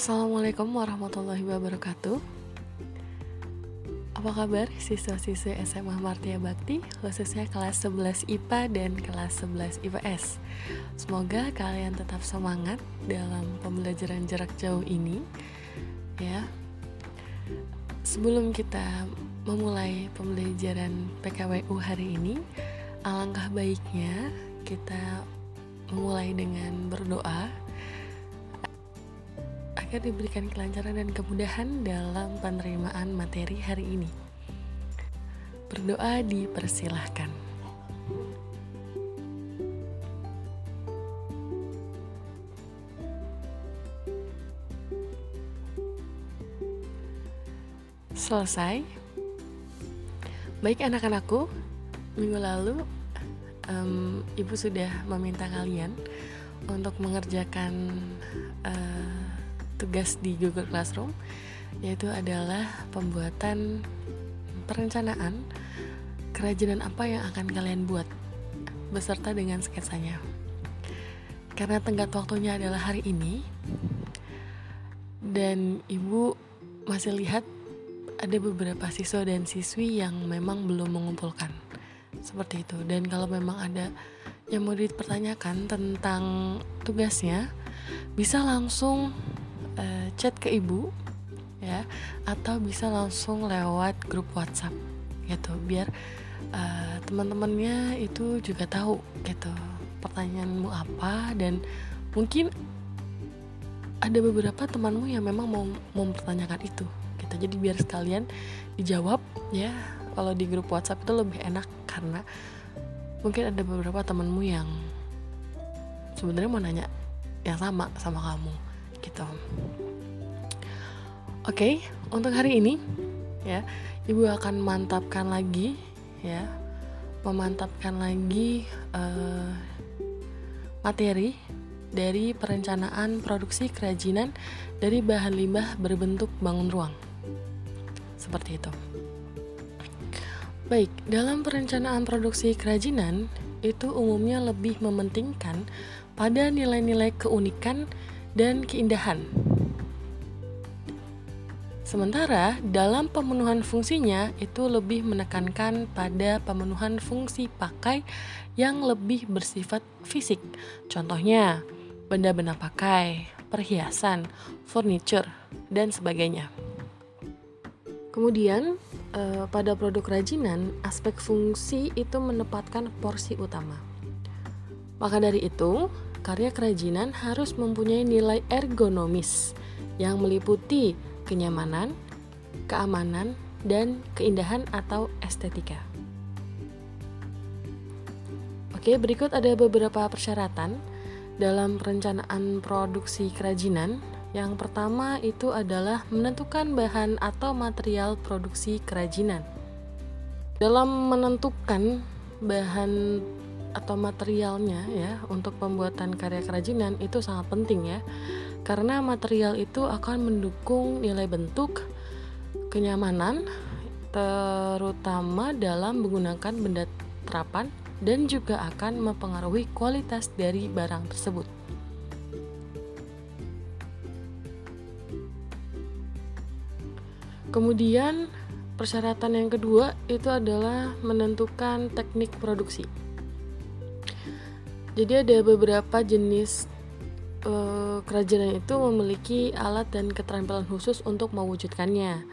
Assalamualaikum warahmatullahi wabarakatuh. Apa kabar siswa-siswi SMA Martia Bakti Khususnya kelas 11 IPA dan kelas 11 IPS Semoga kalian tetap semangat dalam pembelajaran jarak jauh ini Ya. Sebelum kita memulai pembelajaran PKWU hari ini Alangkah baiknya kita memulai dengan berdoa agar diberikan kelancaran dan kemudahan dalam penerimaan materi hari ini. Berdoa dipersilahkan. Selesai. Baik anak-anakku, minggu lalu um, ibu sudah meminta kalian untuk mengerjakan uh, tugas di Google Classroom yaitu adalah pembuatan perencanaan kerajinan apa yang akan kalian buat beserta dengan sketsanya. Karena tenggat waktunya adalah hari ini dan ibu masih lihat ada beberapa siswa dan siswi yang memang belum mengumpulkan seperti itu dan kalau memang ada yang mau dipertanyakan tentang tugasnya bisa langsung uh, chat ke ibu ya atau bisa langsung lewat grup WhatsApp gitu. Biar uh, teman-temannya itu juga tahu gitu pertanyaanmu apa dan mungkin ada beberapa temanmu yang memang mau mempertanyakan itu gitu. Jadi biar sekalian dijawab ya kalau di grup WhatsApp itu lebih enak karena mungkin ada beberapa temanmu yang sebenarnya mau nanya yang sama sama kamu gitu. Oke, untuk hari ini ya, Ibu akan mantapkan lagi ya, memantapkan lagi uh, materi dari perencanaan produksi kerajinan dari bahan limbah berbentuk bangun ruang. Seperti itu. Baik, dalam perencanaan produksi kerajinan itu umumnya lebih mementingkan pada nilai-nilai keunikan dan keindahan. Sementara dalam pemenuhan fungsinya itu lebih menekankan pada pemenuhan fungsi pakai yang lebih bersifat fisik. Contohnya, benda-benda pakai, perhiasan, furniture, dan sebagainya. Kemudian, eh, pada produk kerajinan, aspek fungsi itu menempatkan porsi utama. Maka dari itu, karya kerajinan harus mempunyai nilai ergonomis yang meliputi kenyamanan, keamanan, dan keindahan atau estetika. Oke, berikut ada beberapa persyaratan dalam perencanaan produksi kerajinan. Yang pertama itu adalah menentukan bahan atau material produksi kerajinan. Dalam menentukan bahan atau materialnya ya untuk pembuatan karya kerajinan itu sangat penting ya karena material itu akan mendukung nilai bentuk kenyamanan terutama dalam menggunakan benda terapan dan juga akan mempengaruhi kualitas dari barang tersebut. Kemudian persyaratan yang kedua itu adalah menentukan teknik produksi. Jadi ada beberapa jenis uh, kerajinan itu memiliki alat dan keterampilan khusus untuk mewujudkannya.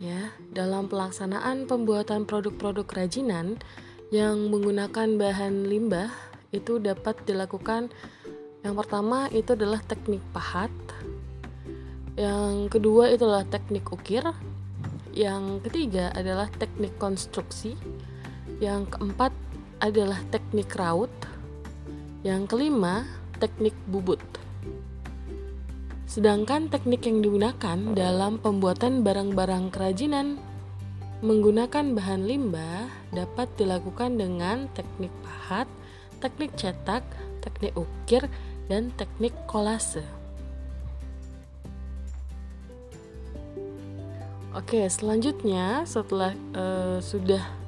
Ya, dalam pelaksanaan pembuatan produk-produk kerajinan yang menggunakan bahan limbah itu dapat dilakukan yang pertama itu adalah teknik pahat. Yang kedua itu adalah teknik ukir. Yang ketiga adalah teknik konstruksi. Yang keempat adalah teknik raut yang kelima, teknik bubut. Sedangkan teknik yang digunakan dalam pembuatan barang-barang kerajinan menggunakan bahan limbah dapat dilakukan dengan teknik pahat, teknik cetak, teknik ukir, dan teknik kolase. Oke, selanjutnya setelah uh, sudah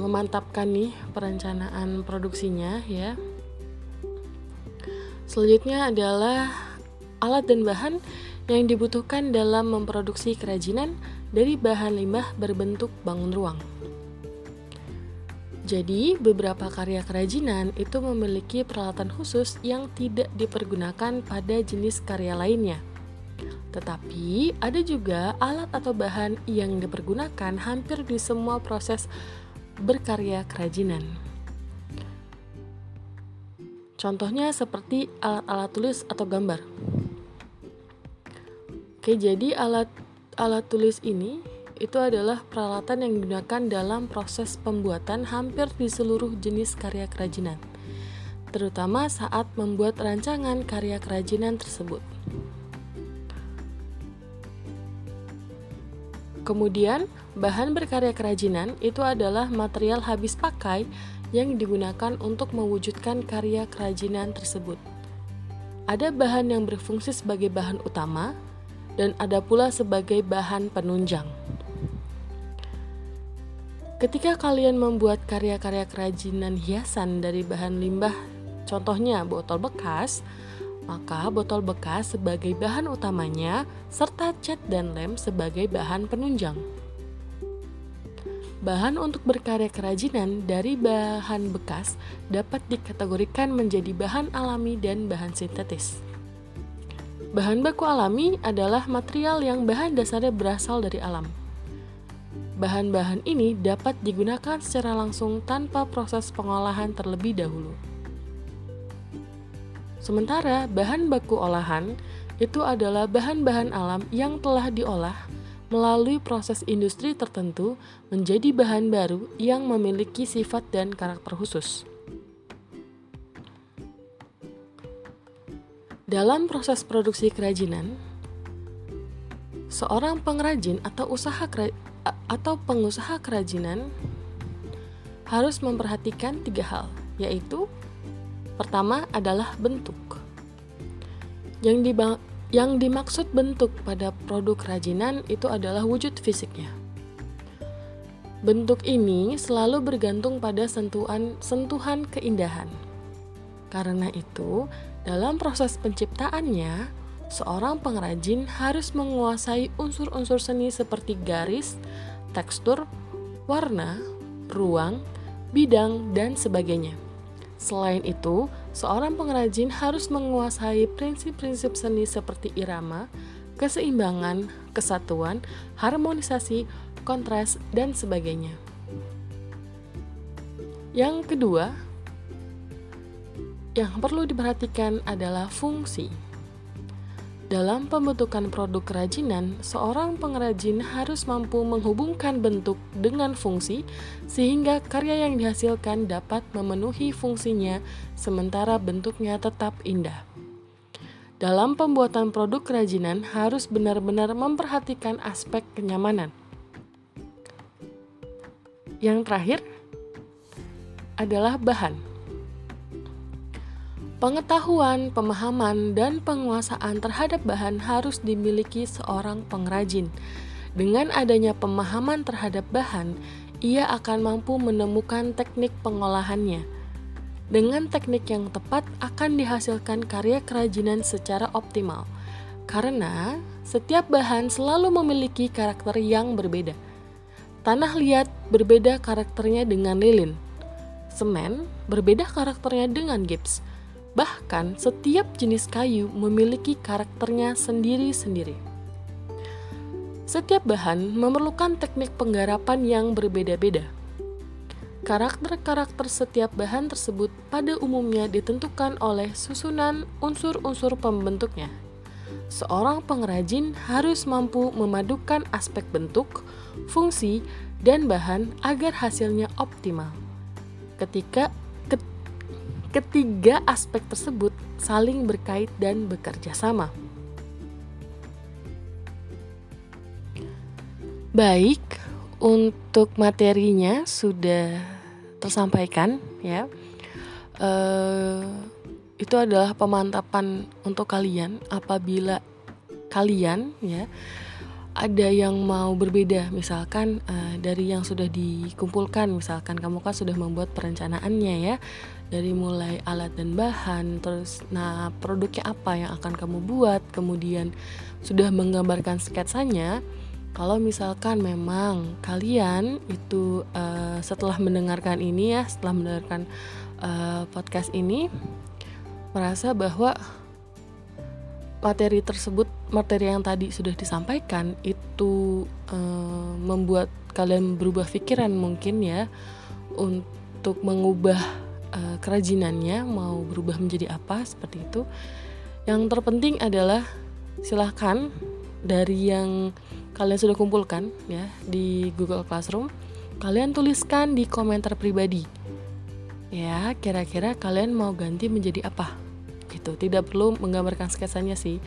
memantapkan nih perencanaan produksinya ya. Selanjutnya adalah alat dan bahan yang dibutuhkan dalam memproduksi kerajinan dari bahan limbah berbentuk bangun ruang. Jadi, beberapa karya kerajinan itu memiliki peralatan khusus yang tidak dipergunakan pada jenis karya lainnya. Tetapi, ada juga alat atau bahan yang dipergunakan hampir di semua proses berkarya kerajinan. Contohnya seperti alat-alat tulis atau gambar. Oke, jadi alat alat tulis ini itu adalah peralatan yang digunakan dalam proses pembuatan hampir di seluruh jenis karya kerajinan, terutama saat membuat rancangan karya kerajinan tersebut. Kemudian, bahan berkarya kerajinan itu adalah material habis pakai yang digunakan untuk mewujudkan karya kerajinan tersebut. Ada bahan yang berfungsi sebagai bahan utama, dan ada pula sebagai bahan penunjang. Ketika kalian membuat karya-karya kerajinan hiasan dari bahan limbah, contohnya botol bekas, maka botol bekas sebagai bahan utamanya serta cat dan lem sebagai bahan penunjang. Bahan untuk berkarya kerajinan dari bahan bekas dapat dikategorikan menjadi bahan alami dan bahan sintetis. Bahan baku alami adalah material yang bahan dasarnya berasal dari alam Bahan-bahan ini dapat digunakan secara langsung tanpa proses pengolahan terlebih dahulu. Sementara bahan baku olahan itu adalah bahan-bahan alam yang telah diolah melalui proses industri tertentu menjadi bahan baru yang memiliki sifat dan karakter khusus. Dalam proses produksi kerajinan, seorang pengrajin atau usaha atau pengusaha kerajinan harus memperhatikan tiga hal, yaitu pertama adalah bentuk. Yang, yang dimaksud bentuk pada produk kerajinan itu adalah wujud fisiknya. Bentuk ini selalu bergantung pada sentuhan sentuhan keindahan. Karena itu, dalam proses penciptaannya, seorang pengrajin harus menguasai unsur-unsur seni seperti garis, tekstur, warna, ruang, bidang, dan sebagainya. Selain itu, seorang pengrajin harus menguasai prinsip-prinsip seni seperti irama, keseimbangan, kesatuan, harmonisasi, kontras, dan sebagainya. Yang kedua, yang perlu diperhatikan adalah fungsi. Dalam pembentukan produk kerajinan, seorang pengrajin harus mampu menghubungkan bentuk dengan fungsi sehingga karya yang dihasilkan dapat memenuhi fungsinya sementara bentuknya tetap indah. Dalam pembuatan produk kerajinan harus benar-benar memperhatikan aspek kenyamanan. Yang terakhir adalah bahan. Pengetahuan, pemahaman, dan penguasaan terhadap bahan harus dimiliki seorang pengrajin. Dengan adanya pemahaman terhadap bahan, ia akan mampu menemukan teknik pengolahannya. Dengan teknik yang tepat akan dihasilkan karya kerajinan secara optimal. Karena setiap bahan selalu memiliki karakter yang berbeda. Tanah liat berbeda karakternya dengan lilin. Semen berbeda karakternya dengan gips Bahkan, setiap jenis kayu memiliki karakternya sendiri-sendiri. Setiap bahan memerlukan teknik penggarapan yang berbeda-beda. Karakter-karakter setiap bahan tersebut pada umumnya ditentukan oleh susunan unsur-unsur pembentuknya. Seorang pengrajin harus mampu memadukan aspek bentuk, fungsi, dan bahan agar hasilnya optimal. Ketika Ketiga aspek tersebut saling berkait dan bekerja sama. Baik, untuk materinya sudah tersampaikan ya. Uh, itu adalah pemantapan untuk kalian apabila kalian ya ada yang mau berbeda misalkan uh, dari yang sudah dikumpulkan misalkan kamu kan sudah membuat perencanaannya ya dari mulai alat dan bahan terus nah produknya apa yang akan kamu buat kemudian sudah menggambarkan sketsanya kalau misalkan memang kalian itu uh, setelah mendengarkan ini ya setelah mendengarkan uh, podcast ini merasa bahwa materi tersebut materi yang tadi sudah disampaikan itu uh, membuat kalian berubah pikiran mungkin ya untuk mengubah uh, kerajinannya mau berubah menjadi apa seperti itu. Yang terpenting adalah silahkan dari yang kalian sudah kumpulkan ya di Google Classroom kalian tuliskan di komentar pribadi ya kira-kira kalian mau ganti menjadi apa gitu. Tidak perlu menggambarkan sketsanya sih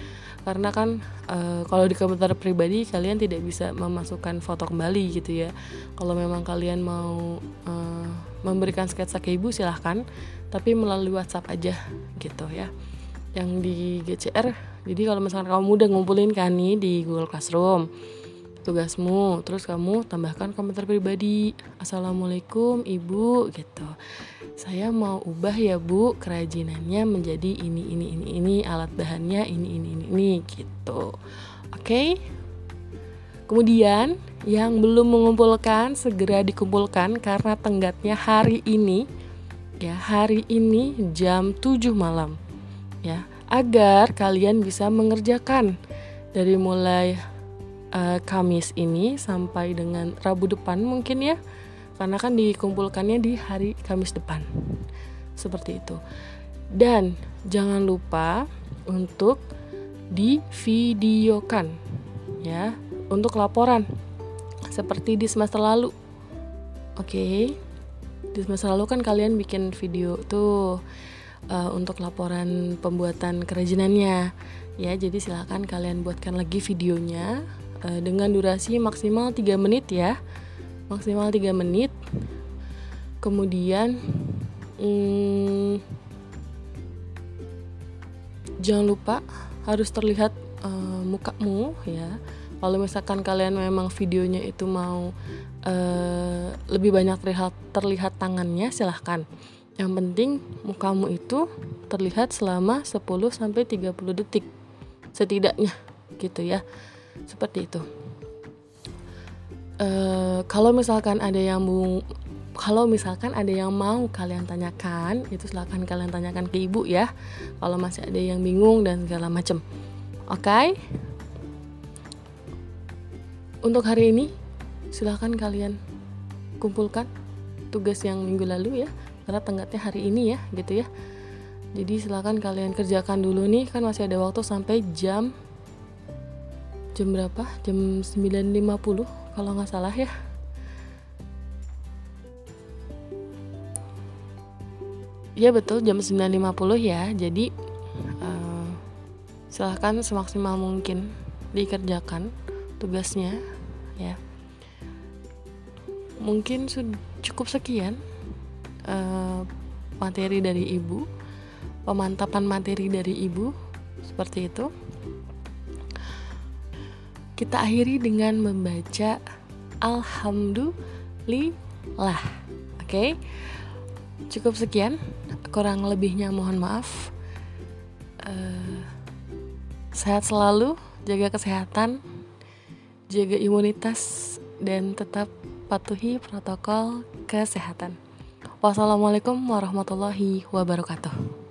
karena kan e, kalau di komentar pribadi kalian tidak bisa memasukkan foto kembali gitu ya. Kalau memang kalian mau e, memberikan sketsa ke ibu silahkan. Tapi melalui WhatsApp aja gitu ya. Yang di GCR jadi kalau misalkan kamu udah ngumpulin kan nih di Google Classroom tugasmu terus kamu tambahkan komentar pribadi. Assalamualaikum ibu gitu. Saya mau ubah ya bu kerajinannya menjadi ini ini ini ini alat bahannya ini ini ini, ini gitu. Oke? okay? Kemudian yang belum mengumpulkan segera dikumpulkan karena tenggatnya hari ini. Ya hari ini jam 7 malam. Ya agar kalian bisa mengerjakan dari mulai uh, Kamis ini sampai dengan Rabu depan mungkin ya. Karena kan dikumpulkannya di hari Kamis depan. Seperti itu. Dan jangan lupa untuk divideokan ya untuk laporan. Seperti di semester lalu. Oke. Okay. di semester lalu kan kalian bikin video tuh uh, untuk laporan pembuatan kerajinannya. Ya jadi silahkan kalian buatkan lagi videonya uh, dengan durasi maksimal 3 menit ya. Maksimal 3 menit. Kemudian hmm, jangan lupa harus terlihat uh, mukamu ya kalau misalkan kalian memang videonya itu mau uh, lebih banyak terlihat terlihat tangannya silahkan. Yang penting mukamu itu terlihat selama 10 sampai 30 detik setidaknya gitu ya. Seperti itu. Uh, kalau misalkan ada yang bung kalau misalkan ada yang mau kalian tanyakan itu silahkan kalian tanyakan ke ibu ya kalau masih ada yang bingung dan segala macem oke? okay? Untuk hari ini silahkan kalian kumpulkan tugas yang minggu lalu ya. Karena tenggatnya hari ini ya gitu ya. Jadi silahkan kalian kerjakan dulu nih. Kan masih ada waktu sampai jam jam berapa? Jam 9.50 kalau nggak salah ya. Ya betul. Jam 9.50 ya. Jadi uh, silahkan semaksimal mungkin dikerjakan tugasnya ya mungkin cukup sekian uh, materi dari ibu pemantapan materi dari ibu seperti itu kita akhiri dengan membaca Alhamdulillah. Oke, okay? cukup sekian. Kurang lebihnya mohon maaf. Uh, sehat selalu, jaga kesehatan, jaga imunitas, dan tetap patuhi protokol kesehatan. Wassalamualaikum warahmatullahi wabarakatuh.